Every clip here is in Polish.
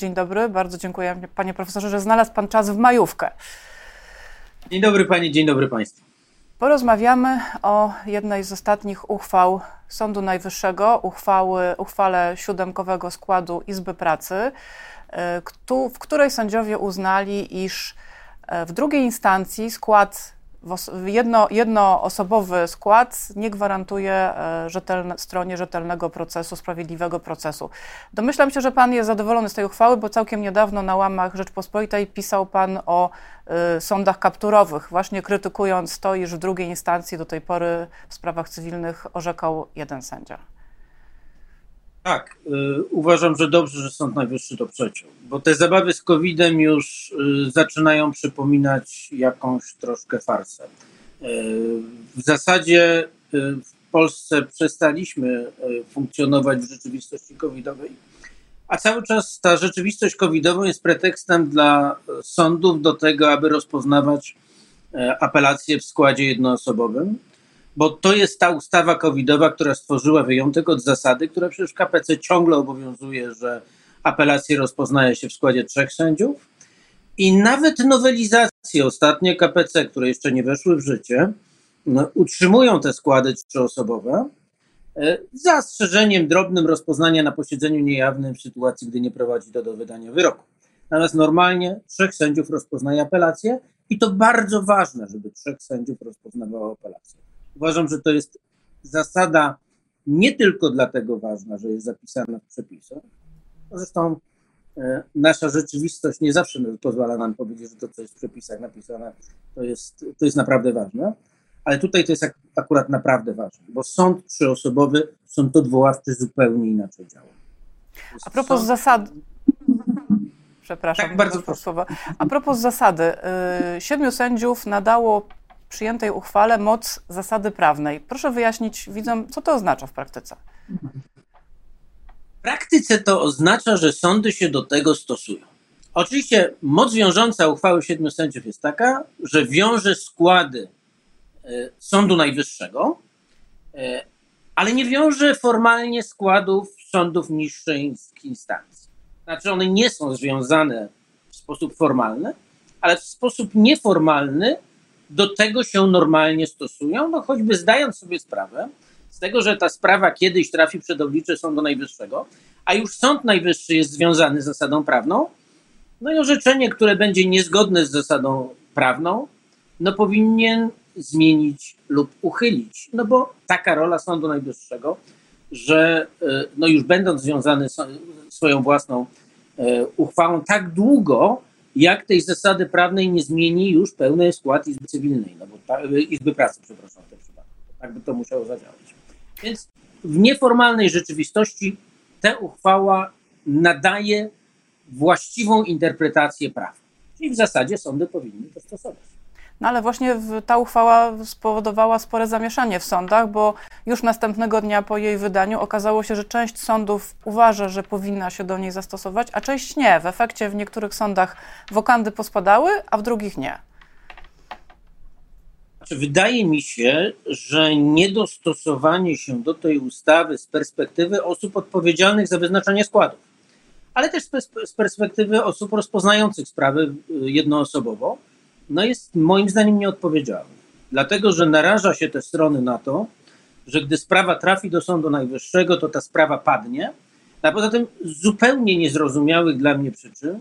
Dzień dobry, bardzo dziękuję panie profesorze, że znalazł pan czas w majówkę. Dzień dobry panie, dzień dobry państwu. Porozmawiamy o jednej z ostatnich uchwał Sądu Najwyższego, uchwały, uchwale siódemkowego składu Izby Pracy, e, w której sędziowie uznali, iż e, w drugiej instancji skład jedno, jednoosobowy skład nie gwarantuje e, rzetelne, stronie rzetelnego procesu, sprawiedliwego procesu. Domyślam się, że Pan jest zadowolony z tej uchwały, bo całkiem niedawno na łamach Rzeczpospolitej pisał Pan o y, sądach kapturowych, właśnie krytykując to, iż w drugiej instancji do tej pory w sprawach cywilnych orzekał jeden sędzia. Tak, y, uważam, że dobrze, że Sąd Najwyższy to przeciął, bo te zabawy z COVID-em już y, zaczynają przypominać jakąś troszkę farsę. Y, w zasadzie w Polsce przestaliśmy funkcjonować w rzeczywistości covidowej, a cały czas ta rzeczywistość covidowa jest pretekstem dla sądów do tego, aby rozpoznawać apelacje w składzie jednoosobowym bo to jest ta ustawa covidowa, która stworzyła wyjątek od zasady, która przecież w KPC ciągle obowiązuje, że apelacje rozpoznaje się w składzie trzech sędziów. I nawet nowelizacje ostatnie KPC, które jeszcze nie weszły w życie, no, utrzymują te składy trzyosobowe e, z zastrzeżeniem drobnym rozpoznania na posiedzeniu niejawnym w sytuacji, gdy nie prowadzi to do wydania wyroku. Natomiast normalnie trzech sędziów rozpoznaje apelację i to bardzo ważne, żeby trzech sędziów rozpoznawało apelację. Uważam, że to jest zasada nie tylko dlatego ważna, że jest zapisana w przepisach, zresztą e, nasza rzeczywistość nie zawsze pozwala nam powiedzieć, że to, co jest w przepisach napisane, to jest, to jest naprawdę ważne, ale tutaj to jest akurat naprawdę ważne, bo sąd trzyosobowy, sąd odwoławczy zupełnie inaczej działa. A propos sąd... zasad. Przepraszam, tak, bardzo proszę. A propos zasady, y, siedmiu sędziów nadało przyjętej uchwale moc zasady prawnej. Proszę wyjaśnić widzom, co to oznacza w praktyce. W praktyce to oznacza, że sądy się do tego stosują. Oczywiście moc wiążąca uchwały siedmiu sędziów jest taka, że wiąże składy e, Sądu Najwyższego, e, ale nie wiąże formalnie składów sądów niższej instancji. Znaczy one nie są związane w sposób formalny, ale w sposób nieformalny do tego się normalnie stosują, no choćby zdając sobie sprawę z tego, że ta sprawa kiedyś trafi przed oblicze Sądu Najwyższego, a już Sąd Najwyższy jest związany z zasadą prawną, no i orzeczenie, które będzie niezgodne z zasadą prawną, no powinien zmienić lub uchylić. No bo taka rola Sądu Najwyższego, że e, no już będąc związany swoją własną e, uchwałą tak długo, jak tej zasady prawnej nie zmieni już pełny skład Izby Cywilnej, no bo ta, Izby Pracy, przepraszam, w tym przypadku. Tak by to musiało zadziałać. Więc w nieformalnej rzeczywistości ta uchwała nadaje właściwą interpretację prawa. Czyli w zasadzie sądy powinny to stosować. No ale właśnie ta uchwała spowodowała spore zamieszanie w sądach, bo już następnego dnia po jej wydaniu okazało się, że część sądów uważa, że powinna się do niej zastosować, a część nie. W efekcie w niektórych sądach wokandy pospadały, a w drugich nie. Znaczy, wydaje mi się, że niedostosowanie się do tej ustawy z perspektywy osób odpowiedzialnych za wyznaczanie składów, ale też z perspektywy osób rozpoznających sprawy y, jednoosobowo, no jest moim zdaniem nieodpowiedzialny. Dlatego, że naraża się te strony na to, że gdy sprawa trafi do Sądu Najwyższego, to ta sprawa padnie. A poza tym z zupełnie niezrozumiałych dla mnie przyczyn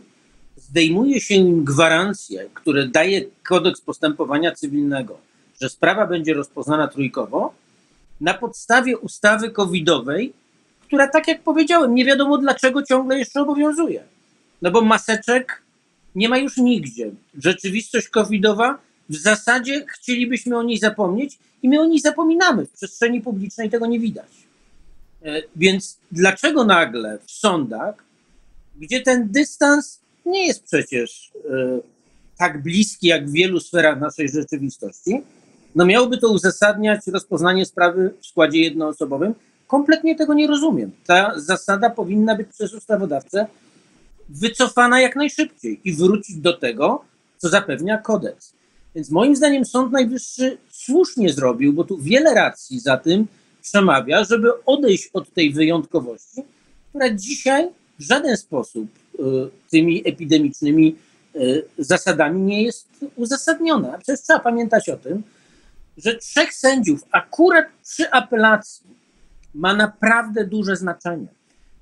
zdejmuje się im gwarancje, które daje kodeks postępowania cywilnego, że sprawa będzie rozpoznana trójkowo, na podstawie ustawy covidowej, która, tak jak powiedziałem, nie wiadomo dlaczego ciągle jeszcze obowiązuje. No bo maseczek nie ma już nigdzie. Rzeczywistość covidowa w zasadzie chcielibyśmy o niej zapomnieć i my o niej zapominamy. W przestrzeni publicznej tego nie widać. E, więc dlaczego nagle w sądach, gdzie ten dystans nie jest przecież e, tak bliski jak w wielu sferach naszej rzeczywistości, no miałoby to uzasadniać rozpoznanie sprawy w składzie jednoosobowym? Kompletnie tego nie rozumiem. Ta zasada powinna być przez ustawodawcę wycofana jak najszybciej i wrócić do tego, co zapewnia kodeks. Więc moim zdaniem Sąd Najwyższy słusznie zrobił, bo tu wiele racji za tym przemawia, żeby odejść od tej wyjątkowości, która dzisiaj w żaden sposób tymi epidemicznymi zasadami nie jest uzasadnione. A przecież trzeba pamiętać o tym, że trzech sędziów akurat przy apelacji ma naprawdę duże znaczenie.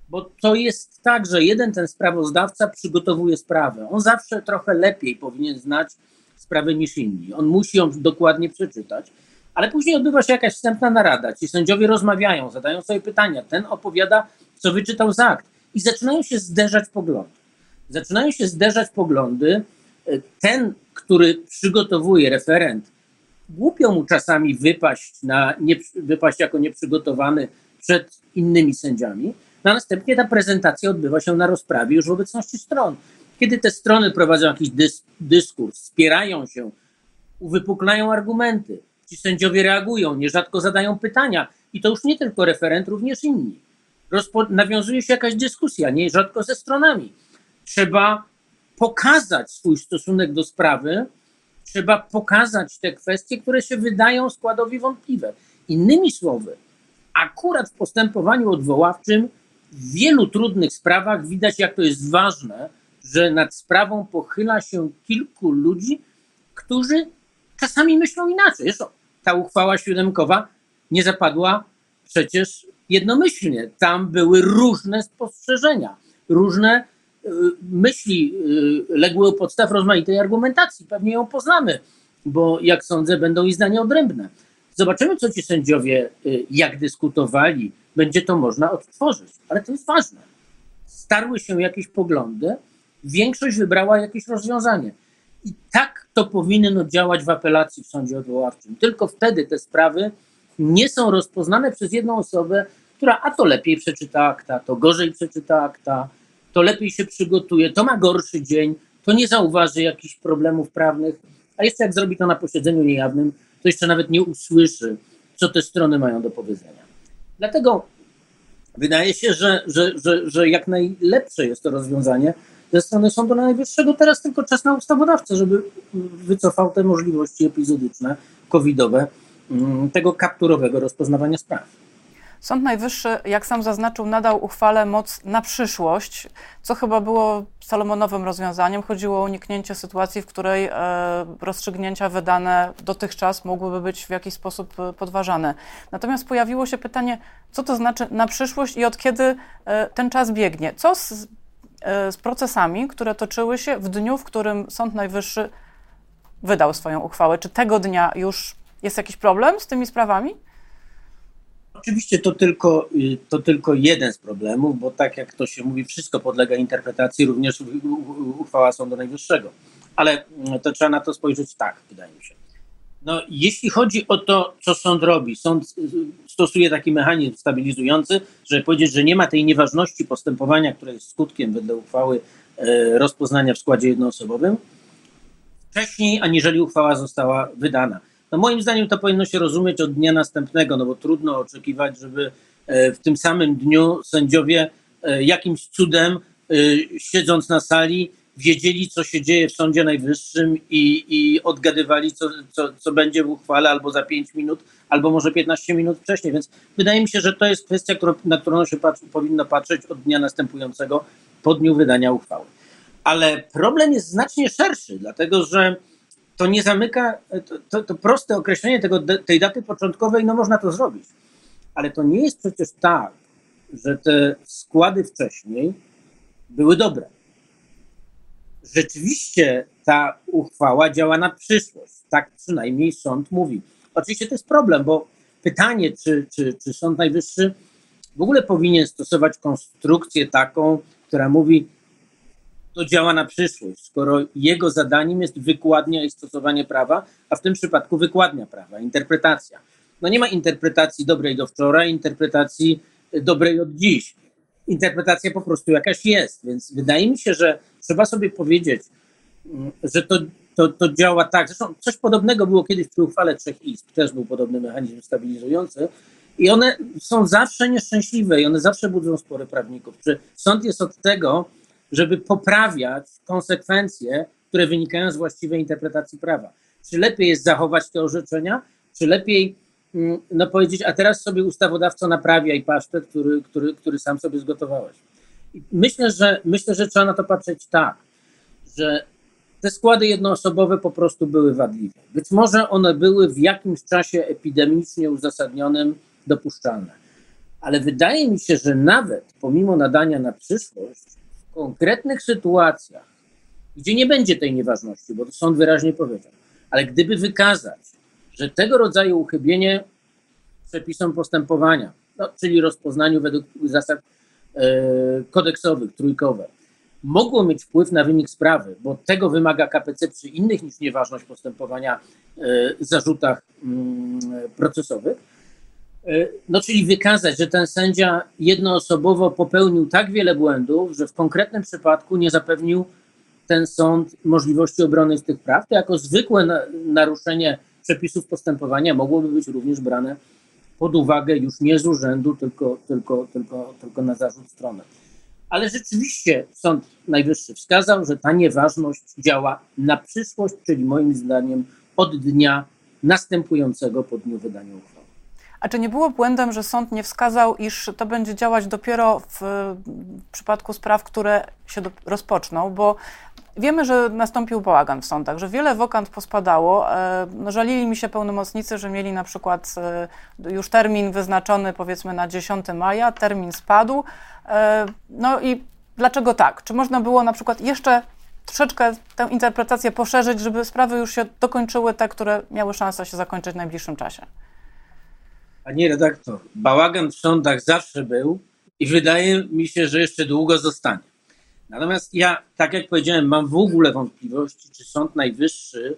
Bo to jest tak, że jeden ten sprawozdawca przygotowuje sprawę. On zawsze trochę lepiej powinien znać sprawę niż inni. On musi ją dokładnie przeczytać, ale później odbywa się jakaś wstępna narada. Ci sędziowie rozmawiają, zadają sobie pytania. Ten opowiada, co wyczytał z akt. I zaczynają się zderzać poglądy. Zaczynają się zderzać poglądy. Ten, który przygotowuje referent, głupio mu czasami wypaść, na, nie, wypaść jako nieprzygotowany przed innymi sędziami. A następnie ta prezentacja odbywa się na rozprawie już w obecności stron. Kiedy te strony prowadzą jakiś dys, dyskurs, wspierają się, uwypuklają argumenty, ci sędziowie reagują, nierzadko zadają pytania i to już nie tylko referent, również inni. Rozpo, nawiązuje się jakaś dyskusja, nierzadko ze stronami. Trzeba pokazać swój stosunek do sprawy, trzeba pokazać te kwestie, które się wydają składowi wątpliwe. Innymi słowy, akurat w postępowaniu odwoławczym w wielu trudnych sprawach widać, jak to jest ważne, że nad sprawą pochyla się kilku ludzi, którzy czasami myślą inaczej. Zresztą ta uchwała siódemkowa nie zapadła przecież jednomyślnie. Tam były różne spostrzeżenia, różne y, myśli y, legły u podstaw rozmaitej argumentacji. Pewnie ją poznamy, bo jak sądzę, będą i zdania odrębne. Zobaczymy, co ci sędziowie, y, jak dyskutowali, będzie to można odtworzyć. Ale to jest ważne. Starły się jakieś poglądy, większość wybrała jakieś rozwiązanie. I tak to powinno działać w apelacji w sądzie odwoławczym. Tylko wtedy te sprawy nie są rozpoznane przez jedną osobę, która a to lepiej przeczyta akta, to gorzej przeczyta akta, to lepiej się przygotuje, to ma gorszy dzień, to nie zauważy jakichś problemów prawnych, a jeszcze jak zrobi to na posiedzeniu niejawnym, to jeszcze nawet nie usłyszy, co te strony mają do powiedzenia. Dlatego wydaje się, że, że, że, że jak najlepsze jest to rozwiązanie ze strony Sądu Najwyższego. Teraz tylko czas na ustawodawcę, żeby wycofał te możliwości epizodyczne, covidowe, mm, tego kapturowego rozpoznawania spraw. Sąd Najwyższy, jak sam zaznaczył, nadał uchwale moc na przyszłość, co chyba było salomonowym rozwiązaniem. Chodziło o uniknięcie sytuacji, w której e, rozstrzygnięcia wydane dotychczas mogłyby być w jakiś sposób e, podważane. Natomiast pojawiło się pytanie, co to znaczy na przyszłość i od kiedy e, ten czas biegnie? Co z, z procesami, które toczyły się w dniu, w którym Sąd Najwyższy wydał swoją uchwałę? Czy tego dnia już jest jakiś problem z tymi sprawami? Oczywiście to tylko, y, to tylko jeden z problemów, bo tak jak to się mówi, wszystko podlega interpretacji, również uchwała Sądu Najwyższego. Ale mm, to trzeba na to spojrzeć tak, wydaje mi się. No, jeśli chodzi o to, co sąd robi, sąd y, stosuje taki mechanizm stabilizujący, żeby powiedzieć, że nie ma tej nieważności postępowania, które jest skutkiem wedle uchwały e, rozpoznania w składzie jednoosobowym, wcześniej, aniżeli uchwała została wydana. No moim zdaniem to powinno się rozumieć od dnia następnego, no bo trudno oczekiwać, żeby e, w tym samym dniu sędziowie e, jakimś cudem, e, siedząc na sali, wiedzieli, co się dzieje w Sądzie Najwyższym i, i odgadywali, co, co, co będzie w uchwale albo za 5 minut, albo może 15 minut wcześniej. Więc wydaje mi się, że to jest kwestia, na którą się patrzy, powinno patrzeć od dnia następującego po dniu wydania uchwały. Ale problem jest znacznie szerszy, dlatego że to nie zamyka, to, to, to proste określenie tego, tej daty początkowej, no można to zrobić. Ale to nie jest przecież tak, że te składy wcześniej były dobre. Rzeczywiście ta uchwała działa na przyszłość. Tak przynajmniej sąd mówi. Oczywiście to jest problem, bo pytanie, czy, czy, czy Sąd Najwyższy w ogóle powinien stosować konstrukcję taką, która mówi, to działa na przyszłość, skoro jego zadaniem jest wykładnia i stosowanie prawa, a w tym przypadku wykładnia prawa, interpretacja. No nie ma interpretacji dobrej do wczoraj, interpretacji dobrej od dziś. Interpretacja po prostu jakaś jest, więc wydaje mi się, że trzeba sobie powiedzieć, mm, że to, to, to działa tak. Zresztą coś podobnego było kiedyś przy uchwale trzech izb, też był podobny mechanizm stabilizujący. I one są zawsze nieszczęśliwe i one zawsze budzą spory prawników. Czy sąd jest od tego, żeby poprawiać konsekwencje, które wynikają z właściwej interpretacji prawa. Czy lepiej jest zachować te orzeczenia, czy lepiej mm, no, powiedzieć, a teraz sobie ustawodawco naprawiaj pasztet, który, który, który sam sobie zgotowałeś. myślę, że myślę, że trzeba na to patrzeć tak, że te składy jednoosobowe po prostu były wadliwe. Być może one były w jakimś czasie epidemicznie uzasadnionym dopuszczalne. Ale wydaje mi się, że nawet pomimo nadania na przyszłość, konkretnych sytuacjach, gdzie nie będzie tej nieważności, bo to sąd wyraźnie powiedział, ale gdyby wykazać, że tego rodzaju uchybienie przepisom postępowania, no, czyli rozpoznaniu według zasad e, kodeksowych, trójkowe, mogło mieć wpływ na wynik sprawy, bo tego wymaga KPC przy innych niż nieważność postępowania e, zarzutach mm, procesowych. E, no, czyli wykazać, że ten sędzia jednoosobowo popełnił tak wiele błędów, że w konkretnym przypadku nie zapewnił ten sąd możliwości obrony tych praw, to jako zwykłe naruszenie przepisów postępowania mogłoby być również brane pod uwagę już nie z urzędu, tylko, tylko, tylko, tylko na zarzut strony. Ale rzeczywiście Sąd Najwyższy wskazał, że ta nieważność działa na przyszłość, czyli moim zdaniem od dnia następującego po dniu wydania uchwały. A czy nie było błędem, że sąd nie wskazał, iż to będzie działać dopiero w, przypadku spraw, które się do, rozpoczną? Bo Wiemy, że nastąpił bałagan w sądach, że wiele wokant pospadało. E, no, żalili mi się pełnomocnicy, że mieli na przykład e, już termin wyznaczony powiedzmy na 10 maja, termin spadł. E, no i dlaczego tak? Czy można było na przykład jeszcze troszeczkę tę interpretację poszerzyć, żeby sprawy już się dokończyły, te, które miały szansę się zakończyć w najbliższym czasie? Panie redaktor, bałagan w sądach zawsze był i wydaje mi się, że jeszcze długo zostanie. Natomiast ja, tak jak powiedziałem, mam w ogóle wątpliwości, czy Sąd Najwyższy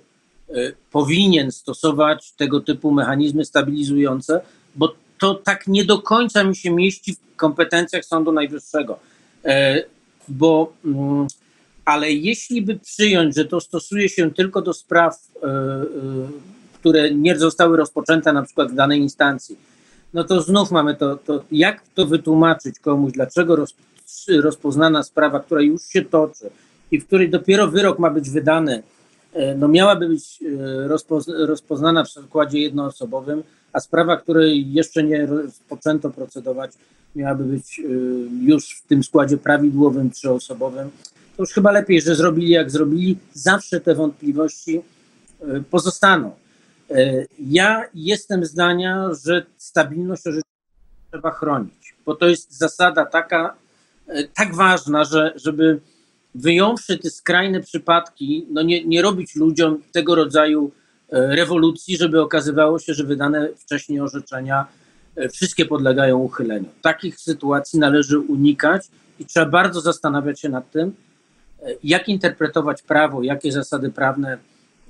y, powinien stosować tego typu mechanizmy stabilizujące, bo to tak nie do końca mi się mieści w kompetencjach Sądu Najwyższego. E, bo, mm, ale jeśli by przyjąć, że to stosuje się tylko do spraw, e, e, które nie zostały rozpoczęte na przykład w danej instancji, no to znów mamy to, to jak to wytłumaczyć komuś, dlaczego roz, rozpoznana sprawa, która już się toczy i w której dopiero wyrok ma być wydany, e, no miałaby być e, rozpoznana w składzie jednoosobowym, a sprawa, której jeszcze nie rozpoczęto procedować, miałaby być e, już w tym składzie prawidłowym, trzyosobowym. To już chyba lepiej, że zrobili jak zrobili. Zawsze te wątpliwości pozostaną. Ja jestem zdania, że stabilność trzeba chronić, bo to jest zasada taka, E, tak ważna, że żeby wyjąwszy te skrajne przypadki, no nie, nie robić ludziom tego rodzaju e, rewolucji, żeby okazywało się, że wydane wcześniej orzeczenia e, wszystkie podlegają uchyleniu. Takich sytuacji należy unikać i trzeba bardzo zastanawiać się nad tym, jak interpretować prawo, jakie zasady prawne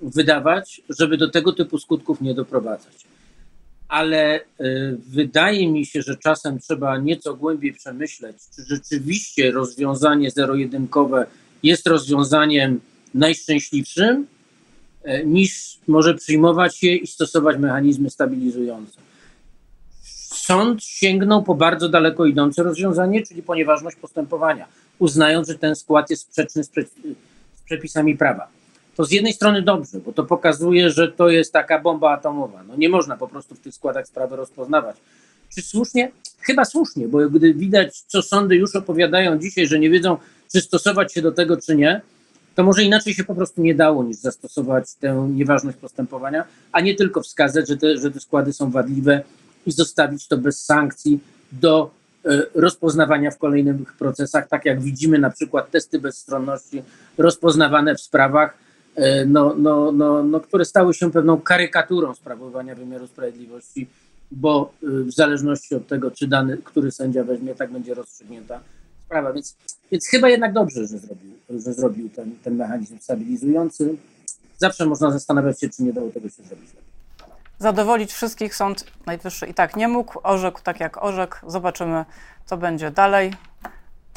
wydawać, żeby do tego typu skutków nie doprowadzać ale y, wydaje mi się, że czasem trzeba nieco głębiej przemyśleć, czy rzeczywiście rozwiązanie zero-jedynkowe jest rozwiązaniem najszczęśliwszym, e, niż może przyjmować je i stosować mechanizmy stabilizujące. Sąd sięgnął po bardzo daleko idące rozwiązanie, czyli po nieważność postępowania, uznając, że ten skład jest sprzeczny z, przepisami prawa to z jednej strony dobrze, bo to pokazuje, że to jest taka bomba atomowa. No nie można po prostu w tych składach sprawy rozpoznawać. Czy słusznie? Chyba słusznie, bo gdy widać, co sądy już opowiadają dzisiaj, że nie wiedzą, czy stosować się do tego, czy nie, to może inaczej się po prostu nie dało niż zastosować tę nieważność postępowania, a nie tylko wskazać, że te, że te składy są wadliwe i zostawić to bez sankcji do e, rozpoznawania w kolejnych procesach, tak jak widzimy na przykład testy bezstronności rozpoznawane w sprawach, no, no, no, no, które stały się pewną karykaturą sprawowania wymiaru sprawiedliwości, bo y, w zależności od tego, czy dany, który sędzia weźmie, tak będzie rozstrzygnięta sprawa. Więc, więc chyba jednak dobrze, że zrobił, że zrobił ten, ten mechanizm stabilizujący. Zawsze można zastanawiać się, czy nie dało tego się zrobić Zadowolić wszystkich Sąd Najwyższy i tak nie mógł, orzekł tak jak orzekł. Zobaczymy, co będzie dalej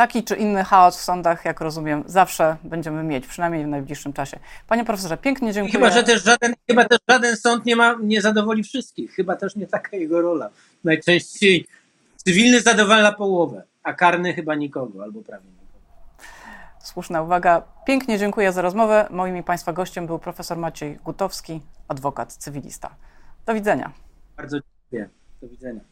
taki czy inny chaos w sądach, jak rozumiem, zawsze będziemy mieć, przynajmniej w najbliższym czasie. Panie profesorze, pięknie dziękuję. Chyba, że też żaden, chyba też żaden sąd nie, ma, nie zadowoli wszystkich. Chyba też nie taka jego rola. Najczęściej cywilny zadowala połowę, a karny chyba nikogo, albo prawie nikogo. Słuszna uwaga. Pięknie dziękuję za rozmowę. Moim i Państwa gościem był profesor Maciej Gutowski, adwokat cywilista. Do widzenia. Bardzo dziękuję. Do widzenia.